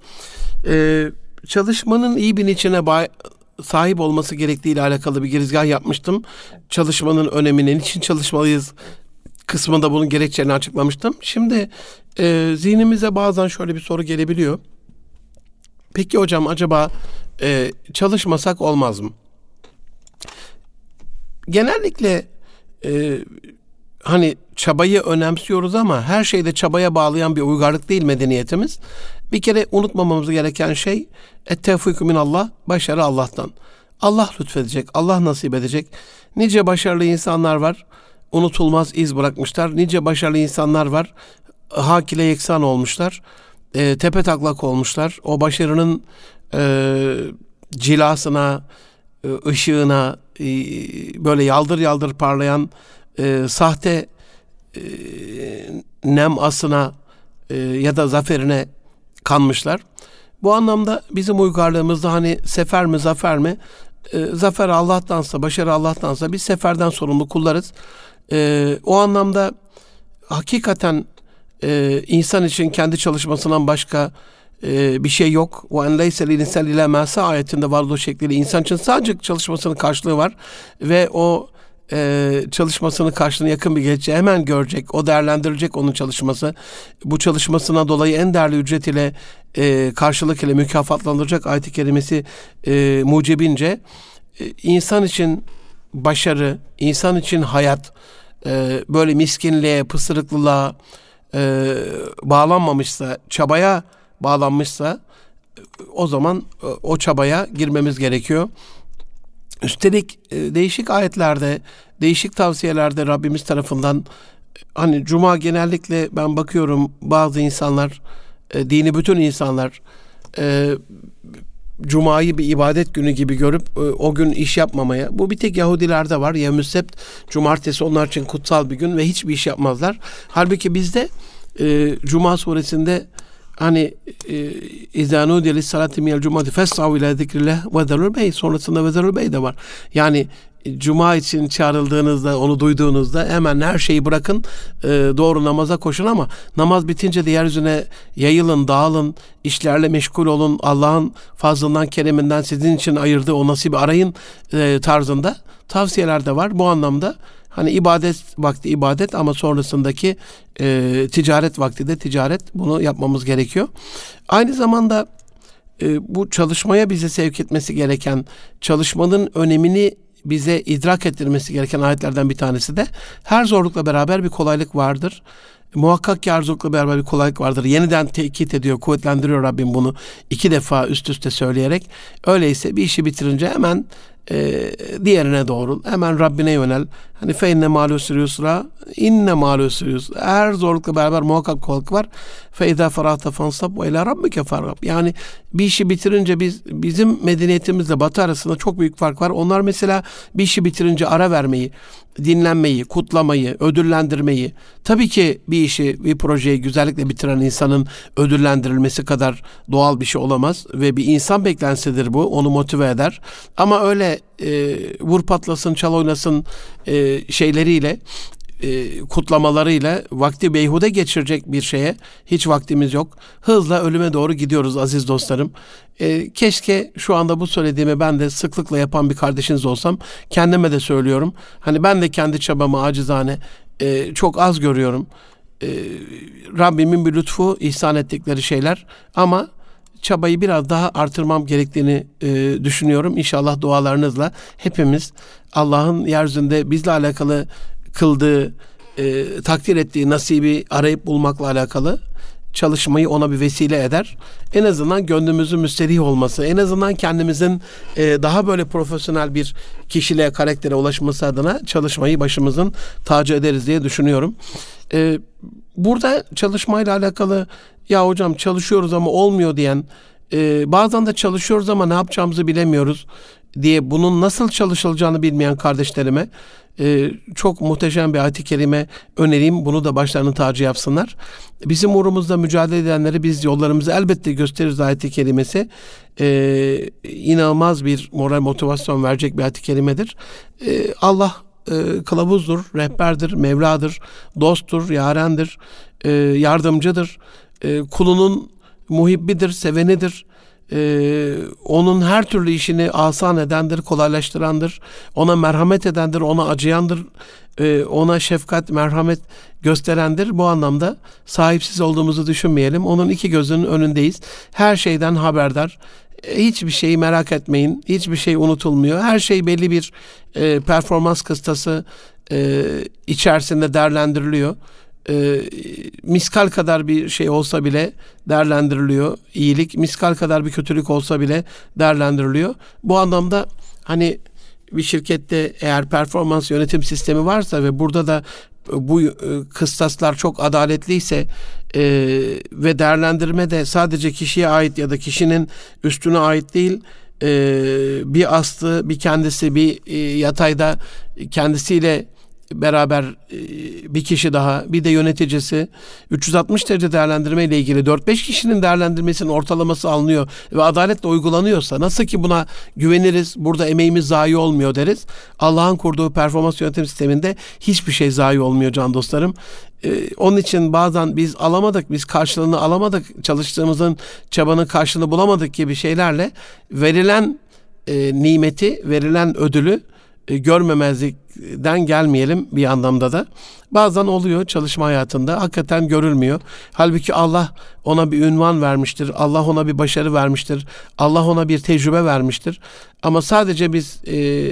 Ee, çalışmanın iyi bir içine sahip olması gerektiği ile alakalı bir girizgah yapmıştım. Çalışmanın önemini, niçin çalışmalıyız kısmında bunun gerekçelerini açıklamıştım. Şimdi e, zihnimize bazen şöyle bir soru gelebiliyor. Peki hocam acaba e, çalışmasak olmaz mı? Genellikle e, hani çabayı önemsiyoruz ama her şeyde çabaya bağlayan bir uygarlık değil medeniyetimiz. Bir kere unutmamamız gereken şey ettevfiku min Allah, başarı Allah'tan. Allah lütfedecek, Allah nasip edecek. Nice başarılı insanlar var, unutulmaz iz bırakmışlar. Nice başarılı insanlar var, hakile yeksan olmuşlar, e, tepe taklak olmuşlar. O başarının e, cilasına, e, ışığına, e, böyle yaldır yaldır parlayan e, sahte e, nem asına e, ya da zaferine kanmışlar. Bu anlamda bizim uygarlığımızda hani sefer mi zafer mi? E, zafer Allah'tansa, başarı Allah'tansa biz seferden sorumlu kullarız. E, o anlamda hakikaten e, insan için kendi çalışmasından başka e, bir şey yok. O en leyse linsel ile masa ayetinde varlığı şekliyle insan için sadece çalışmasının karşılığı var ve o e, çalışmasının karşılığını yakın bir gelecekte hemen görecek. O değerlendirilecek onun çalışması. Bu çalışmasına dolayı en değerli ücret ile e, karşılık ile mükafatlandıracak ayet-i kerimesi e, mucibince e, insan için başarı, insan için hayat e, böyle miskinliğe, pısırıklılığa e, bağlanmamışsa, çabaya bağlanmışsa o zaman e, o çabaya girmemiz gerekiyor. Üstelik e, değişik ayetlerde, değişik tavsiyelerde Rabbimiz tarafından hani cuma genellikle ben bakıyorum bazı insanlar e, dini bütün insanlar Cuma'yı bir ibadet günü gibi görüp o gün iş yapmamaya. Bu bir tek Yahudilerde var. Ya müsebt, cumartesi onlar için kutsal bir gün ve hiçbir iş yapmazlar. Halbuki bizde Cuma suresinde hani İzâ nudiye lissalati minel cumati fes'av ila zikrillah ve zerul bey sonrasında ve zerul bey de var. Yani cuma için çağrıldığınızda, onu duyduğunuzda hemen her şeyi bırakın, e, doğru namaza koşun ama namaz bitince de yeryüzüne yayılın, dağılın, işlerle meşgul olun, Allah'ın fazlından, kereminden sizin için ayırdığı o nasibi arayın e, tarzında tavsiyeler de var. Bu anlamda Hani ibadet vakti ibadet ama sonrasındaki e, ticaret vakti de ticaret. Bunu yapmamız gerekiyor. Aynı zamanda e, bu çalışmaya bize sevk etmesi gereken çalışmanın önemini bize idrak ettirmesi gereken ayetlerden bir tanesi de her zorlukla beraber bir kolaylık vardır. Muhakkak ki her zorlukla beraber bir kolaylık vardır. Yeniden tekit ediyor, kuvvetlendiriyor Rabbim bunu iki defa üst üste söyleyerek. Öyleyse bir işi bitirince hemen e, diğerine doğru hemen Rabbine yönel. Hani fe inne yusra inne malü yusra. Her zorlukla beraber muhakkak kolaylık var. Fe idâ ferahta fansab ve ilâ rabbike fargab. Yani bir işi bitirince biz bizim medeniyetimizle Batı arasında çok büyük fark var. Onlar mesela bir işi bitirince ara vermeyi, dinlenmeyi, kutlamayı, ödüllendirmeyi, tabii ki bir işi, bir projeyi güzellikle bitiren insanın ödüllendirilmesi kadar doğal bir şey olamaz ve bir insan beklentisidir bu, onu motive eder. Ama öyle e, vur patlasın, çal oynasın e, şeyleriyle e, kutlamalarıyla vakti beyhude geçirecek bir şeye hiç vaktimiz yok. Hızla ölüme doğru gidiyoruz aziz dostlarım. E, keşke şu anda bu söylediğimi ben de sıklıkla yapan bir kardeşiniz olsam. Kendime de söylüyorum. Hani ben de kendi çabamı acizane e, çok az görüyorum. E, Rabbimin bir lütfu ihsan ettikleri şeyler ama çabayı biraz daha artırmam gerektiğini e, düşünüyorum. İnşallah dualarınızla hepimiz Allah'ın yeryüzünde bizle alakalı kıldığı, e, takdir ettiği nasibi arayıp bulmakla alakalı çalışmayı ona bir vesile eder. En azından gönlümüzün müsterih olması, en azından kendimizin e, daha böyle profesyonel bir kişiliğe, karaktere ulaşması adına çalışmayı başımızın tacı ederiz diye düşünüyorum. E, burada çalışmayla alakalı ya hocam çalışıyoruz ama olmuyor diyen, e, bazen de çalışıyoruz ama ne yapacağımızı bilemiyoruz diye bunun nasıl çalışılacağını bilmeyen kardeşlerime e, çok muhteşem bir ayet-i kerime önereyim. Bunu da başlarının tacı yapsınlar. Bizim uğrumuzda mücadele edenleri biz yollarımızı elbette gösteririz ayet-i kerimesi. E, inanılmaz bir moral motivasyon verecek bir ayet-i kerimedir. E, Allah e, kılavuzdur, rehberdir, Mevladır, dosttur, yarendir, e, yardımcıdır. E, kulunun muhibbidir, sevenidir e, onun her türlü işini asan edendir, kolaylaştırandır. Ona merhamet edendir, ona acıyandır. E, ona şefkat, merhamet gösterendir. Bu anlamda sahipsiz olduğumuzu düşünmeyelim. Onun iki gözünün önündeyiz. Her şeyden haberdar. E, hiçbir şeyi merak etmeyin. Hiçbir şey unutulmuyor. Her şey belli bir e, performans kıstası e, içerisinde değerlendiriliyor e, miskal kadar bir şey olsa bile değerlendiriliyor. İyilik miskal kadar bir kötülük olsa bile değerlendiriliyor. Bu anlamda hani bir şirkette eğer performans yönetim sistemi varsa ve burada da bu e, kıstaslar çok adaletliyse e, ve değerlendirme de sadece kişiye ait ya da kişinin üstüne ait değil e, bir aslı bir kendisi bir e, yatayda kendisiyle beraber e, bir kişi daha bir de yöneticisi 360 derece değerlendirme ile ilgili 4-5 kişinin değerlendirmesinin ortalaması alınıyor ve adaletle uygulanıyorsa nasıl ki buna güveniriz burada emeğimiz zayi olmuyor deriz. Allah'ın kurduğu performans yönetim sisteminde hiçbir şey zayi olmuyor can dostlarım. Ee, onun için bazen biz alamadık, biz karşılığını alamadık, çalıştığımızın çabanın karşılığını bulamadık gibi şeylerle verilen e, nimeti, verilen ödülü e, görmemezlikten gelmeyelim bir anlamda da. Bazen oluyor çalışma hayatında hakikaten görülmüyor. Halbuki Allah ona bir ünvan vermiştir. Allah ona bir başarı vermiştir. Allah ona bir tecrübe vermiştir. Ama sadece biz e,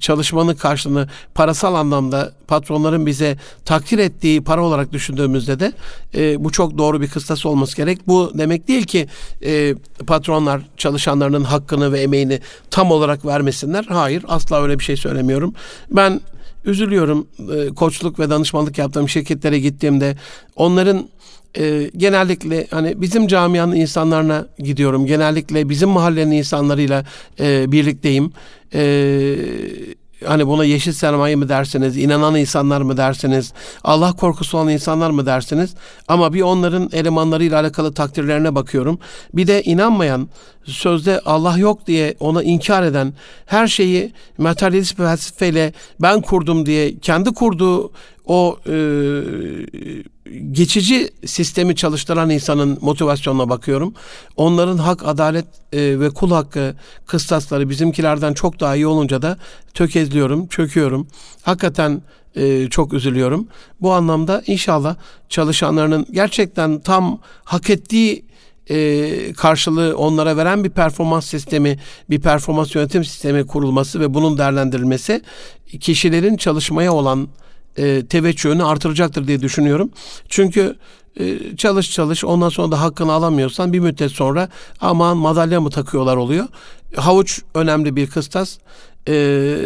çalışmanın karşılığını parasal anlamda patronların bize takdir ettiği para olarak düşündüğümüzde de e, bu çok doğru bir kıstas olması gerek. Bu demek değil ki e, patronlar çalışanlarının hakkını ve emeğini tam olarak vermesinler. Hayır asla öyle bir şey söylemiyorum. Ben üzülüyorum e, koçluk ve danışmanlık yaptığım şirketlere gittiğimde onların e, genellikle hani bizim camianın insanlarına gidiyorum. Genellikle bizim mahallenin insanlarıyla e, birlikteyim. E, hani buna yeşil sermaye mi dersiniz, inanan insanlar mı dersiniz, Allah korkusu olan insanlar mı dersiniz? Ama bir onların elemanlarıyla alakalı takdirlerine bakıyorum. Bir de inanmayan, sözde Allah yok diye ona inkar eden, her şeyi materyalist felsefeyle ben kurdum diye kendi kurduğu o e, geçici sistemi çalıştıran insanın motivasyonuna bakıyorum. Onların hak, adalet e, ve kul hakkı kıstasları bizimkilerden çok daha iyi olunca da tökezliyorum, çöküyorum. Hakikaten e, çok üzülüyorum. Bu anlamda inşallah çalışanlarının gerçekten tam hak ettiği e, karşılığı onlara veren bir performans sistemi, bir performans yönetim sistemi kurulması ve bunun değerlendirilmesi kişilerin çalışmaya olan e, teveccühünü artıracaktır diye düşünüyorum. Çünkü e, çalış çalış ondan sonra da hakkını alamıyorsan bir müddet sonra aman madalya mı takıyorlar oluyor. Havuç önemli bir kıstas. Ee,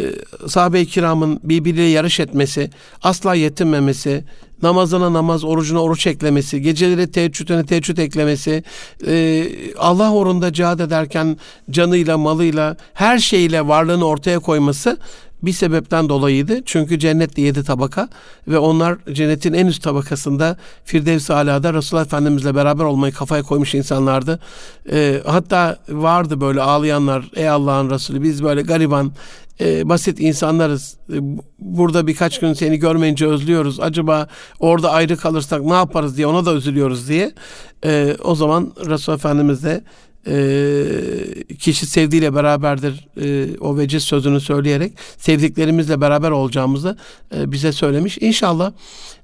sahabe-i kiramın birbiriyle yarış etmesi, asla yetinmemesi, namazına namaz, orucuna oruç eklemesi, geceleri teheccüdüne teheccüd eklemesi, e, Allah uğrunda cihad ederken canıyla, malıyla, her şeyle varlığını ortaya koyması bir sebepten dolayıydı. Çünkü cennette yedi tabaka ve onlar cennetin en üst tabakasında Firdevs-i Ala'da Resulullah Efendimizle beraber olmayı kafaya koymuş insanlardı. E, hatta vardı böyle ağlayanlar ey Allah'ın Resulü biz böyle gariban e, basit insanlarız. E, burada birkaç gün seni görmeyince özlüyoruz. Acaba orada ayrı kalırsak ne yaparız diye ona da üzülüyoruz diye. E, o zaman Resul Efendimiz de e, kişi sevdiğiyle beraberdir e, o veciz sözünü söyleyerek sevdiklerimizle beraber olacağımızı e, bize söylemiş. İnşallah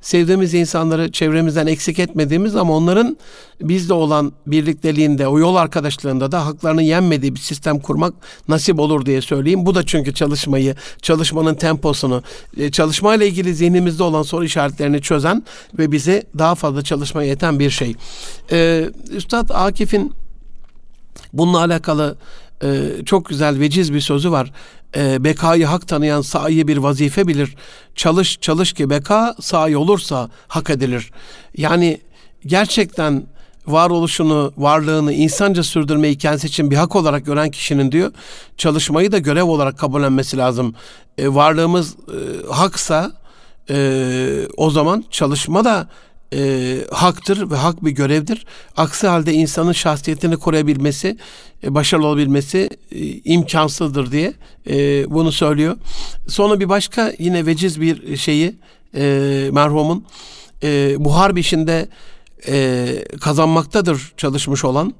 sevdiğimiz insanları çevremizden eksik etmediğimiz ama onların bizle olan birlikteliğinde, o yol arkadaşlığında da haklarını yenmediği bir sistem kurmak nasip olur diye söyleyeyim. Bu da çünkü çalışmayı, çalışmanın temposunu, e, çalışmayla ilgili zihnimizde olan soru işaretlerini çözen ve bize daha fazla çalışmaya yeten bir şey. Ee, Üstad Akif'in Bununla alakalı e, çok güzel veciz bir sözü var. E, bekayı hak tanıyan sahi bir vazife bilir. Çalış çalış ki beka sahi olursa hak edilir. Yani gerçekten varoluşunu, varlığını insanca sürdürmeyi kendisi için bir hak olarak gören kişinin diyor, çalışmayı da görev olarak kabullenmesi lazım. E, varlığımız e, haksa e, o zaman çalışma da e, haktır ve hak bir görevdir. Aksi halde insanın şahsiyetini koruyabilmesi, e, başarılı olabilmesi e, imkansızdır diye e, bunu söylüyor. Sonra bir başka yine veciz bir şeyi e, merhumun e, buhar işinde e, kazanmaktadır çalışmış olan.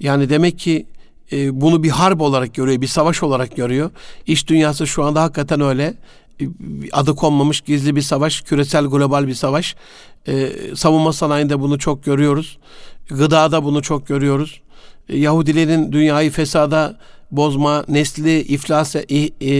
Yani demek ki e, bunu bir harp olarak görüyor, bir savaş olarak görüyor. İş dünyası şu anda hakikaten öyle adı konmamış gizli bir savaş, küresel global bir savaş. Ee, savunma sanayinde bunu çok görüyoruz. Gıdada bunu çok görüyoruz. Ee, Yahudilerin dünyayı fesada bozma, nesli iflas, e,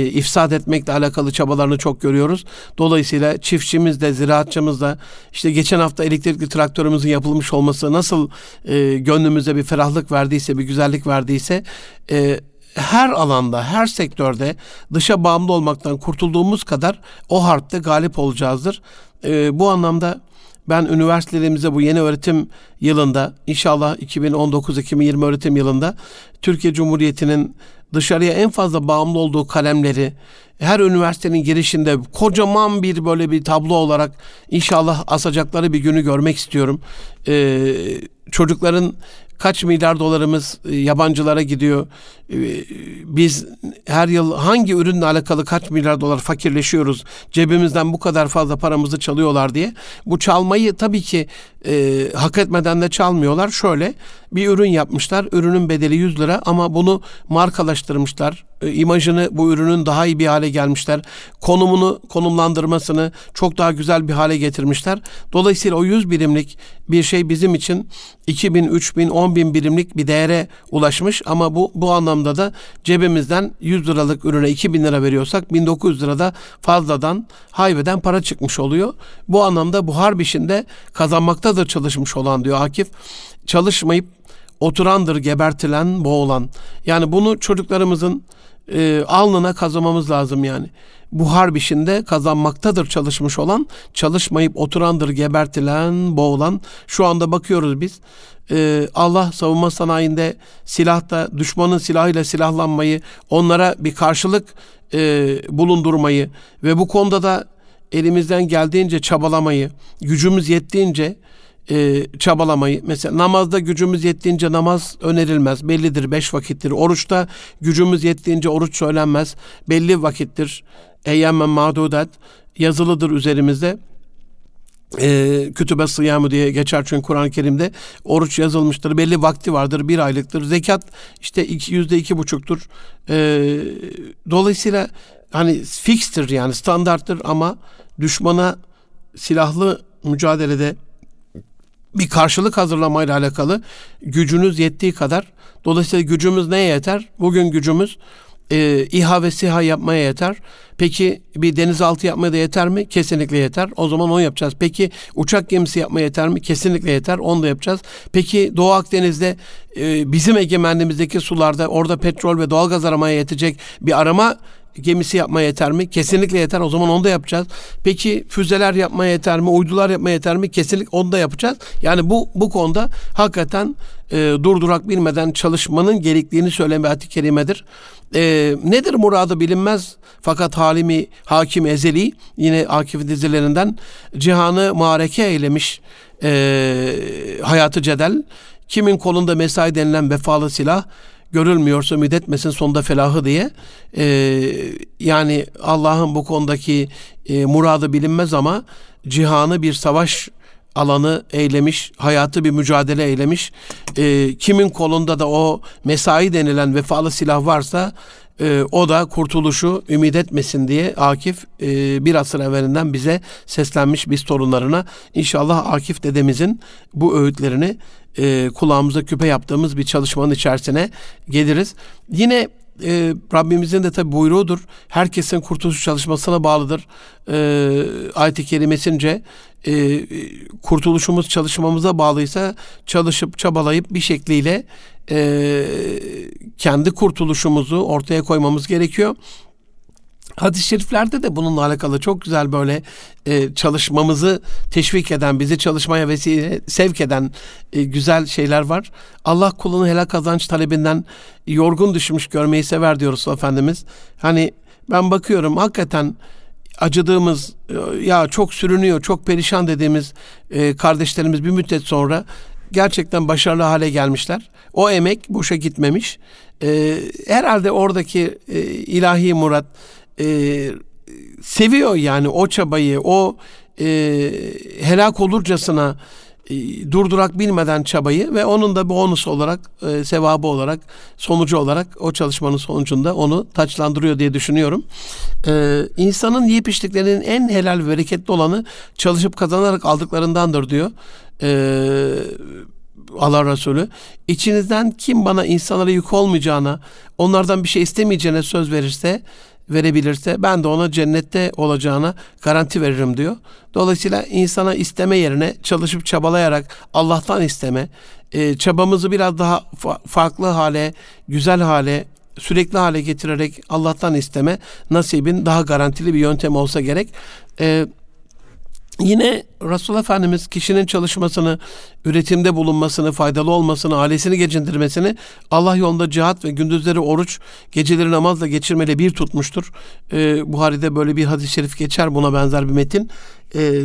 ifsad etmekle alakalı çabalarını çok görüyoruz. Dolayısıyla çiftçimiz de, ziraatçımız da işte geçen hafta elektrikli traktörümüzün yapılmış olması nasıl e, gönlümüze bir ferahlık verdiyse, bir güzellik verdiyse e, her alanda, her sektörde dışa bağımlı olmaktan kurtulduğumuz kadar o harpte galip olacağızdır. E, bu anlamda ben üniversitelerimize bu yeni öğretim yılında inşallah 2019-2020 öğretim yılında Türkiye Cumhuriyeti'nin dışarıya en fazla bağımlı olduğu kalemleri her üniversitenin girişinde kocaman bir böyle bir tablo olarak inşallah asacakları bir günü görmek istiyorum. Ee, çocukların kaç milyar dolarımız e, yabancılara gidiyor. E, biz her yıl hangi ürünle alakalı kaç milyar dolar fakirleşiyoruz. Cebimizden bu kadar fazla paramızı çalıyorlar diye. Bu çalmayı tabii ki e, hak etmeden de çalmıyorlar. Şöyle bir ürün yapmışlar. Ürünün bedeli 100 lira ama bunu markalaştırmışlar. E, imajını bu ürünün daha iyi bir hale gelmişler. Konumunu, konumlandırmasını çok daha güzel bir hale getirmişler. Dolayısıyla o 100 birimlik bir şey bizim için 2000, 3000, 10 bin birimlik bir değere ulaşmış ama bu bu anlamda da cebimizden 100 liralık ürüne 2000 lira veriyorsak 1900 lirada fazladan hayveden para çıkmış oluyor. Bu anlamda buhar işinde kazanmaktadır çalışmış olan diyor Akif. Çalışmayıp oturandır gebertilen, boğulan. Yani bunu çocuklarımızın e, alnına kazımamız lazım yani. Bu harp işinde kazanmaktadır çalışmış olan, çalışmayıp oturandır gebertilen, boğulan. Şu anda bakıyoruz biz. E, Allah savunma sanayinde silahta düşmanın silahıyla silahlanmayı, onlara bir karşılık e, bulundurmayı ve bu konuda da elimizden geldiğince çabalamayı, gücümüz yettiğince e, çabalamayı. Mesela namazda gücümüz yettiğince namaz önerilmez. Bellidir beş vakittir. Oruçta gücümüz yettiğince oruç söylenmez. Belli vakittir. Eyyemmen mağdudat yazılıdır üzerimizde. E, kütübe sıyamı diye geçer çünkü Kur'an-ı Kerim'de oruç yazılmıştır. Belli vakti vardır. Bir aylıktır. Zekat işte iki, yüzde iki buçuktur. E, dolayısıyla hani fikstir yani standarttır ama düşmana silahlı mücadelede bir karşılık hazırlamayla alakalı gücünüz yettiği kadar dolayısıyla gücümüz neye yeter? Bugün gücümüz e, İHA ve SİHA yapmaya yeter. Peki bir denizaltı yapmaya da yeter mi? Kesinlikle yeter. O zaman onu yapacağız. Peki uçak gemisi yapmaya yeter mi? Kesinlikle yeter. Onu da yapacağız. Peki Doğu Akdeniz'de e, bizim egemenliğimizdeki sularda orada petrol ve doğalgaz aramaya yetecek bir arama gemisi yapmaya yeter mi? Kesinlikle yeter. O zaman onu da yapacağız. Peki füzeler yapmaya yeter mi? Uydular yapmaya yeter mi? Kesinlikle onu da yapacağız. Yani bu bu konuda hakikaten e, durdurak bilmeden çalışmanın gerektiğini söyleyen bir ayet kerimedir. E, nedir muradı bilinmez fakat halimi hakim ezeli yine Akif dizilerinden cihanı mareke eylemiş e, hayatı cedel kimin kolunda mesai denilen vefalı silah görülmüyorsa ümit etmesin sonunda felahı diye. E, yani Allah'ın bu konudaki e, muradı bilinmez ama cihanı bir savaş alanı eylemiş, hayatı bir mücadele eylemiş. E, kimin kolunda da o mesai denilen vefalı silah varsa e, o da kurtuluşu ümit etmesin diye Akif e, bir asır evvelinden bize seslenmiş biz torunlarına. İnşallah Akif dedemizin bu öğütlerini e, kulağımıza küpe yaptığımız bir çalışmanın içerisine geliriz. Yine e, Rabbimizin de tabi buyruğudur. Herkesin kurtuluş çalışmasına bağlıdır. E, ayet-i kerimesince e, kurtuluşumuz çalışmamıza bağlıysa çalışıp çabalayıp bir şekliyle e, kendi kurtuluşumuzu ortaya koymamız gerekiyor. Hadis-i şeriflerde de bununla alakalı çok güzel böyle e, çalışmamızı teşvik eden, bizi çalışmaya vesile sevk eden e, güzel şeyler var. Allah kulunu helal kazanç talebinden yorgun düşmüş görmeyi sever diyor Resulullah Efendimiz. Hani ben bakıyorum hakikaten acıdığımız e, ya çok sürünüyor, çok perişan dediğimiz e, kardeşlerimiz bir müddet sonra gerçekten başarılı hale gelmişler. O emek boşa gitmemiş. E, herhalde oradaki e, ilahi murat e, seviyor yani o çabayı, o e, helak olurcasına e, durdurak bilmeden çabayı ve onun da bonus olarak, e, sevabı olarak, sonucu olarak o çalışmanın sonucunda onu taçlandırıyor diye düşünüyorum. E, insanın yiyip en helal ve bereketli olanı çalışıp kazanarak aldıklarındandır diyor. E, Allah Resulü. İçinizden kim bana insanlara yük olmayacağına, onlardan bir şey istemeyeceğine söz verirse verebilirse ben de ona cennette olacağına garanti veririm diyor. Dolayısıyla insana isteme yerine çalışıp çabalayarak Allah'tan isteme, e, çabamızı biraz daha fa- farklı hale, güzel hale, sürekli hale getirerek Allah'tan isteme nasibin daha garantili bir yöntem olsa gerek. E, Yine Resulullah Efendimiz kişinin çalışmasını, üretimde bulunmasını, faydalı olmasını, ailesini geçindirmesini Allah yolunda cihat ve gündüzleri oruç, geceleri namazla geçirmeyle bir tutmuştur. Ee, Buhari'de böyle bir hadis-i şerif geçer buna benzer bir metin. Ee,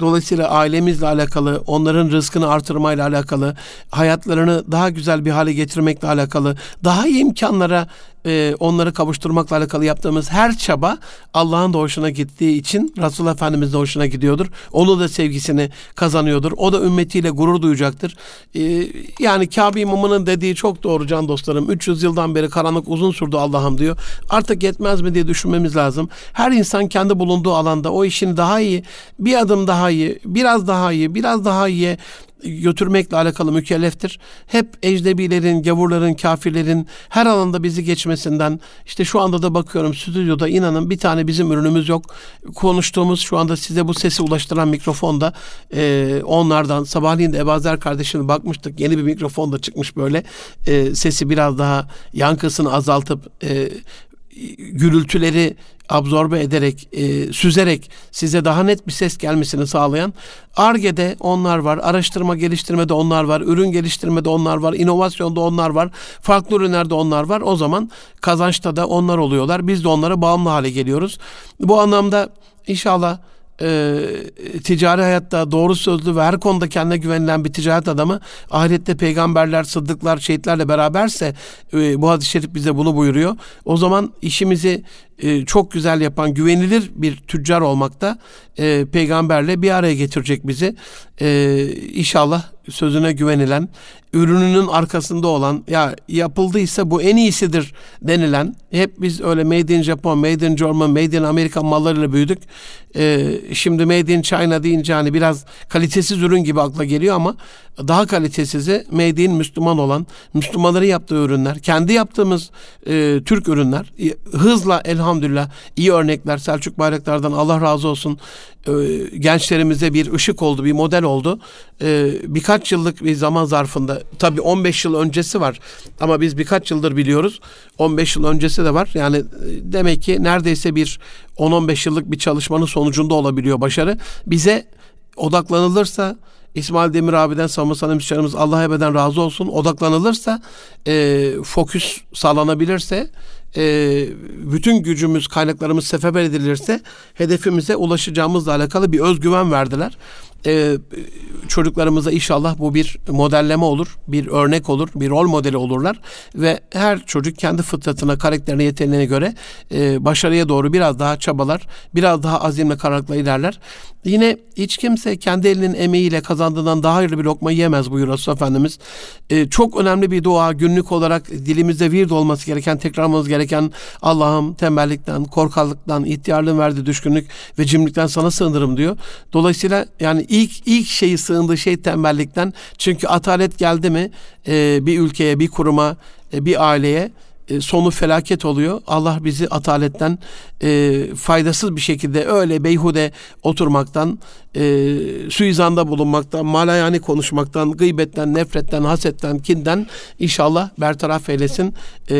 dolayısıyla ailemizle alakalı, onların rızkını artırmayla alakalı, hayatlarını daha güzel bir hale getirmekle alakalı, daha iyi imkanlara e, onları kavuşturmakla alakalı yaptığımız her çaba Allah'ın da hoşuna gittiği için Resulullah Efendimiz de hoşuna gidiyordur. Onu da sevgisini kazanıyordur. O da ümmetiyle gurur duyacaktır. E, yani Kabe imamının dediği çok doğru can dostlarım. 300 yıldan beri karanlık uzun sürdü Allah'ım diyor. Artık yetmez mi diye düşünmemiz lazım. Her insan kendi bulunduğu alanda o işini daha iyi, bir adım daha iyi, biraz daha iyi, biraz daha iyi götürmekle alakalı mükelleftir. Hep ecnebilerin, gavurların, kafirlerin her alanda bizi geçmesinden işte şu anda da bakıyorum stüdyoda inanın bir tane bizim ürünümüz yok. Konuştuğumuz şu anda size bu sesi ulaştıran mikrofonda e, onlardan sabahleyin de Ebazer kardeşine bakmıştık. Yeni bir mikrofon da çıkmış böyle. E, sesi biraz daha yankısını azaltıp e, gürültüleri absorbe ederek, e, süzerek size daha net bir ses gelmesini sağlayan ARGE'de onlar var, araştırma geliştirmede onlar var, ürün geliştirmede onlar var, inovasyonda onlar var, farklı ürünlerde onlar var. O zaman kazançta da onlar oluyorlar. Biz de onlara bağımlı hale geliyoruz. Bu anlamda inşallah e, ticari hayatta doğru sözlü ve her konuda kendine güvenilen bir ticaret adamı ahirette peygamberler, sıddıklar, şehitlerle beraberse e, bu hadis-i şerif bize bunu buyuruyor. O zaman işimizi e, çok güzel yapan güvenilir bir tüccar olmakta e, peygamberle bir araya getirecek bizi. E, inşallah sözüne güvenilen, ürününün arkasında olan, ya yapıldıysa bu en iyisidir denilen, hep biz öyle Made in Japan, Made in German, Made in Amerika mallarıyla büyüdük. E, şimdi Made in China deyince hani biraz kalitesiz ürün gibi akla geliyor ama daha kalitesizi Made in Müslüman olan, Müslümanların yaptığı ürünler, kendi yaptığımız e, Türk ürünler, hızla elhamdülillah iyi örnekler Selçuk Bayraktar'dan Allah razı olsun e, gençlerimize bir ışık oldu, bir model oldu. E, birkaç yıllık bir zaman zarfında, tabii 15 yıl öncesi var ama biz birkaç yıldır biliyoruz. 15 yıl öncesi de var. Yani e, demek ki neredeyse bir 10-15 yıllık bir çalışmanın sonucunda olabiliyor başarı. Bize odaklanılırsa İsmail Demir abiden savunma sanayi müsteşarımız Allah ebeden razı olsun odaklanılırsa e, fokus sağlanabilirse e, bütün gücümüz kaynaklarımız seferber edilirse hedefimize ulaşacağımızla alakalı bir özgüven verdiler. E, çocuklarımıza inşallah bu bir modelleme olur, bir örnek olur, bir rol modeli olurlar ve her çocuk kendi fıtratına, karakterine, yeteneğine göre e, başarıya doğru biraz daha çabalar, biraz daha azimle kararlılıkla ilerler. Yine hiç kimse kendi elinin emeğiyle kazandığından daha hayırlı bir lokma yiyemez buyuruyor Resulullah Efendimiz. Ee, çok önemli bir dua günlük olarak dilimizde vird olması gereken, tekrarlamamız gereken Allah'ım tembellikten, korkallıktan, ihtiyarlığın verdiği düşkünlük ve cimrilikten sana sığınırım diyor. Dolayısıyla yani ilk ilk şeyi sığındığı şey tembellikten. Çünkü atalet geldi mi e, bir ülkeye, bir kuruma, e, bir aileye e, sonu felaket oluyor. Allah bizi ataletten e, faydasız bir şekilde öyle beyhude oturmaktan, e, suizanda bulunmaktan, malayani konuşmaktan, gıybetten, nefretten, hasetten, kinden inşallah bertaraf eylesin, e,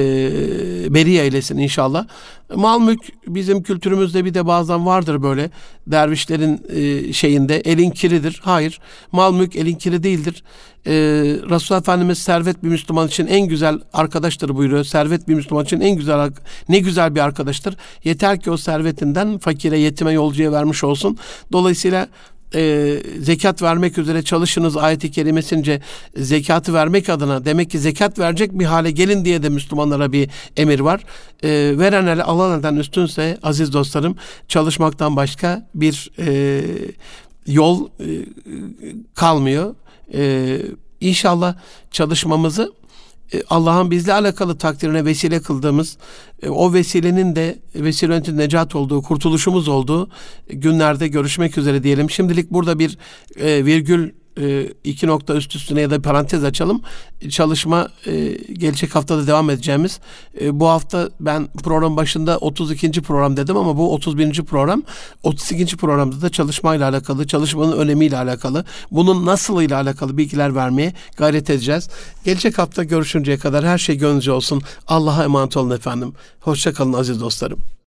beri eylesin inşallah. Mal mülk bizim kültürümüzde bir de bazen vardır böyle dervişlerin e, şeyinde elin kiridir. Hayır mal mülk elin kiri değildir. E, Resulullah Efendimiz servet bir Müslüman için en güzel arkadaştır buyuruyor. Servet bir Müslüman için en güzel ne güzel bir arkadaştır. Yeter ki o servetinden fakire, yetime, yolcuya vermiş olsun. Dolayısıyla e, zekat vermek üzere çalışınız ayeti kerimesince zekatı vermek adına demek ki zekat verecek bir hale gelin diye de Müslümanlara bir emir var. E, veren ele alan üstünse aziz dostlarım çalışmaktan başka bir e, yol e, kalmıyor. E, inşallah çalışmamızı e, Allah'ın bizle alakalı takdirine vesile kıldığımız, e, o vesilenin de vesile necat olduğu, kurtuluşumuz olduğu günlerde görüşmek üzere diyelim. Şimdilik burada bir e, virgül e, iki nokta üst üstüne ya da parantez açalım. Çalışma e, gelecek haftada devam edeceğimiz. E, bu hafta ben program başında 32. program dedim ama bu 31. program. 32. programda da çalışmayla alakalı, çalışmanın önemiyle alakalı, bunun nasıl ile alakalı bilgiler vermeye gayret edeceğiz. Gelecek hafta görüşünceye kadar her şey gönlünüzce olsun. Allah'a emanet olun efendim. Hoşçakalın aziz dostlarım.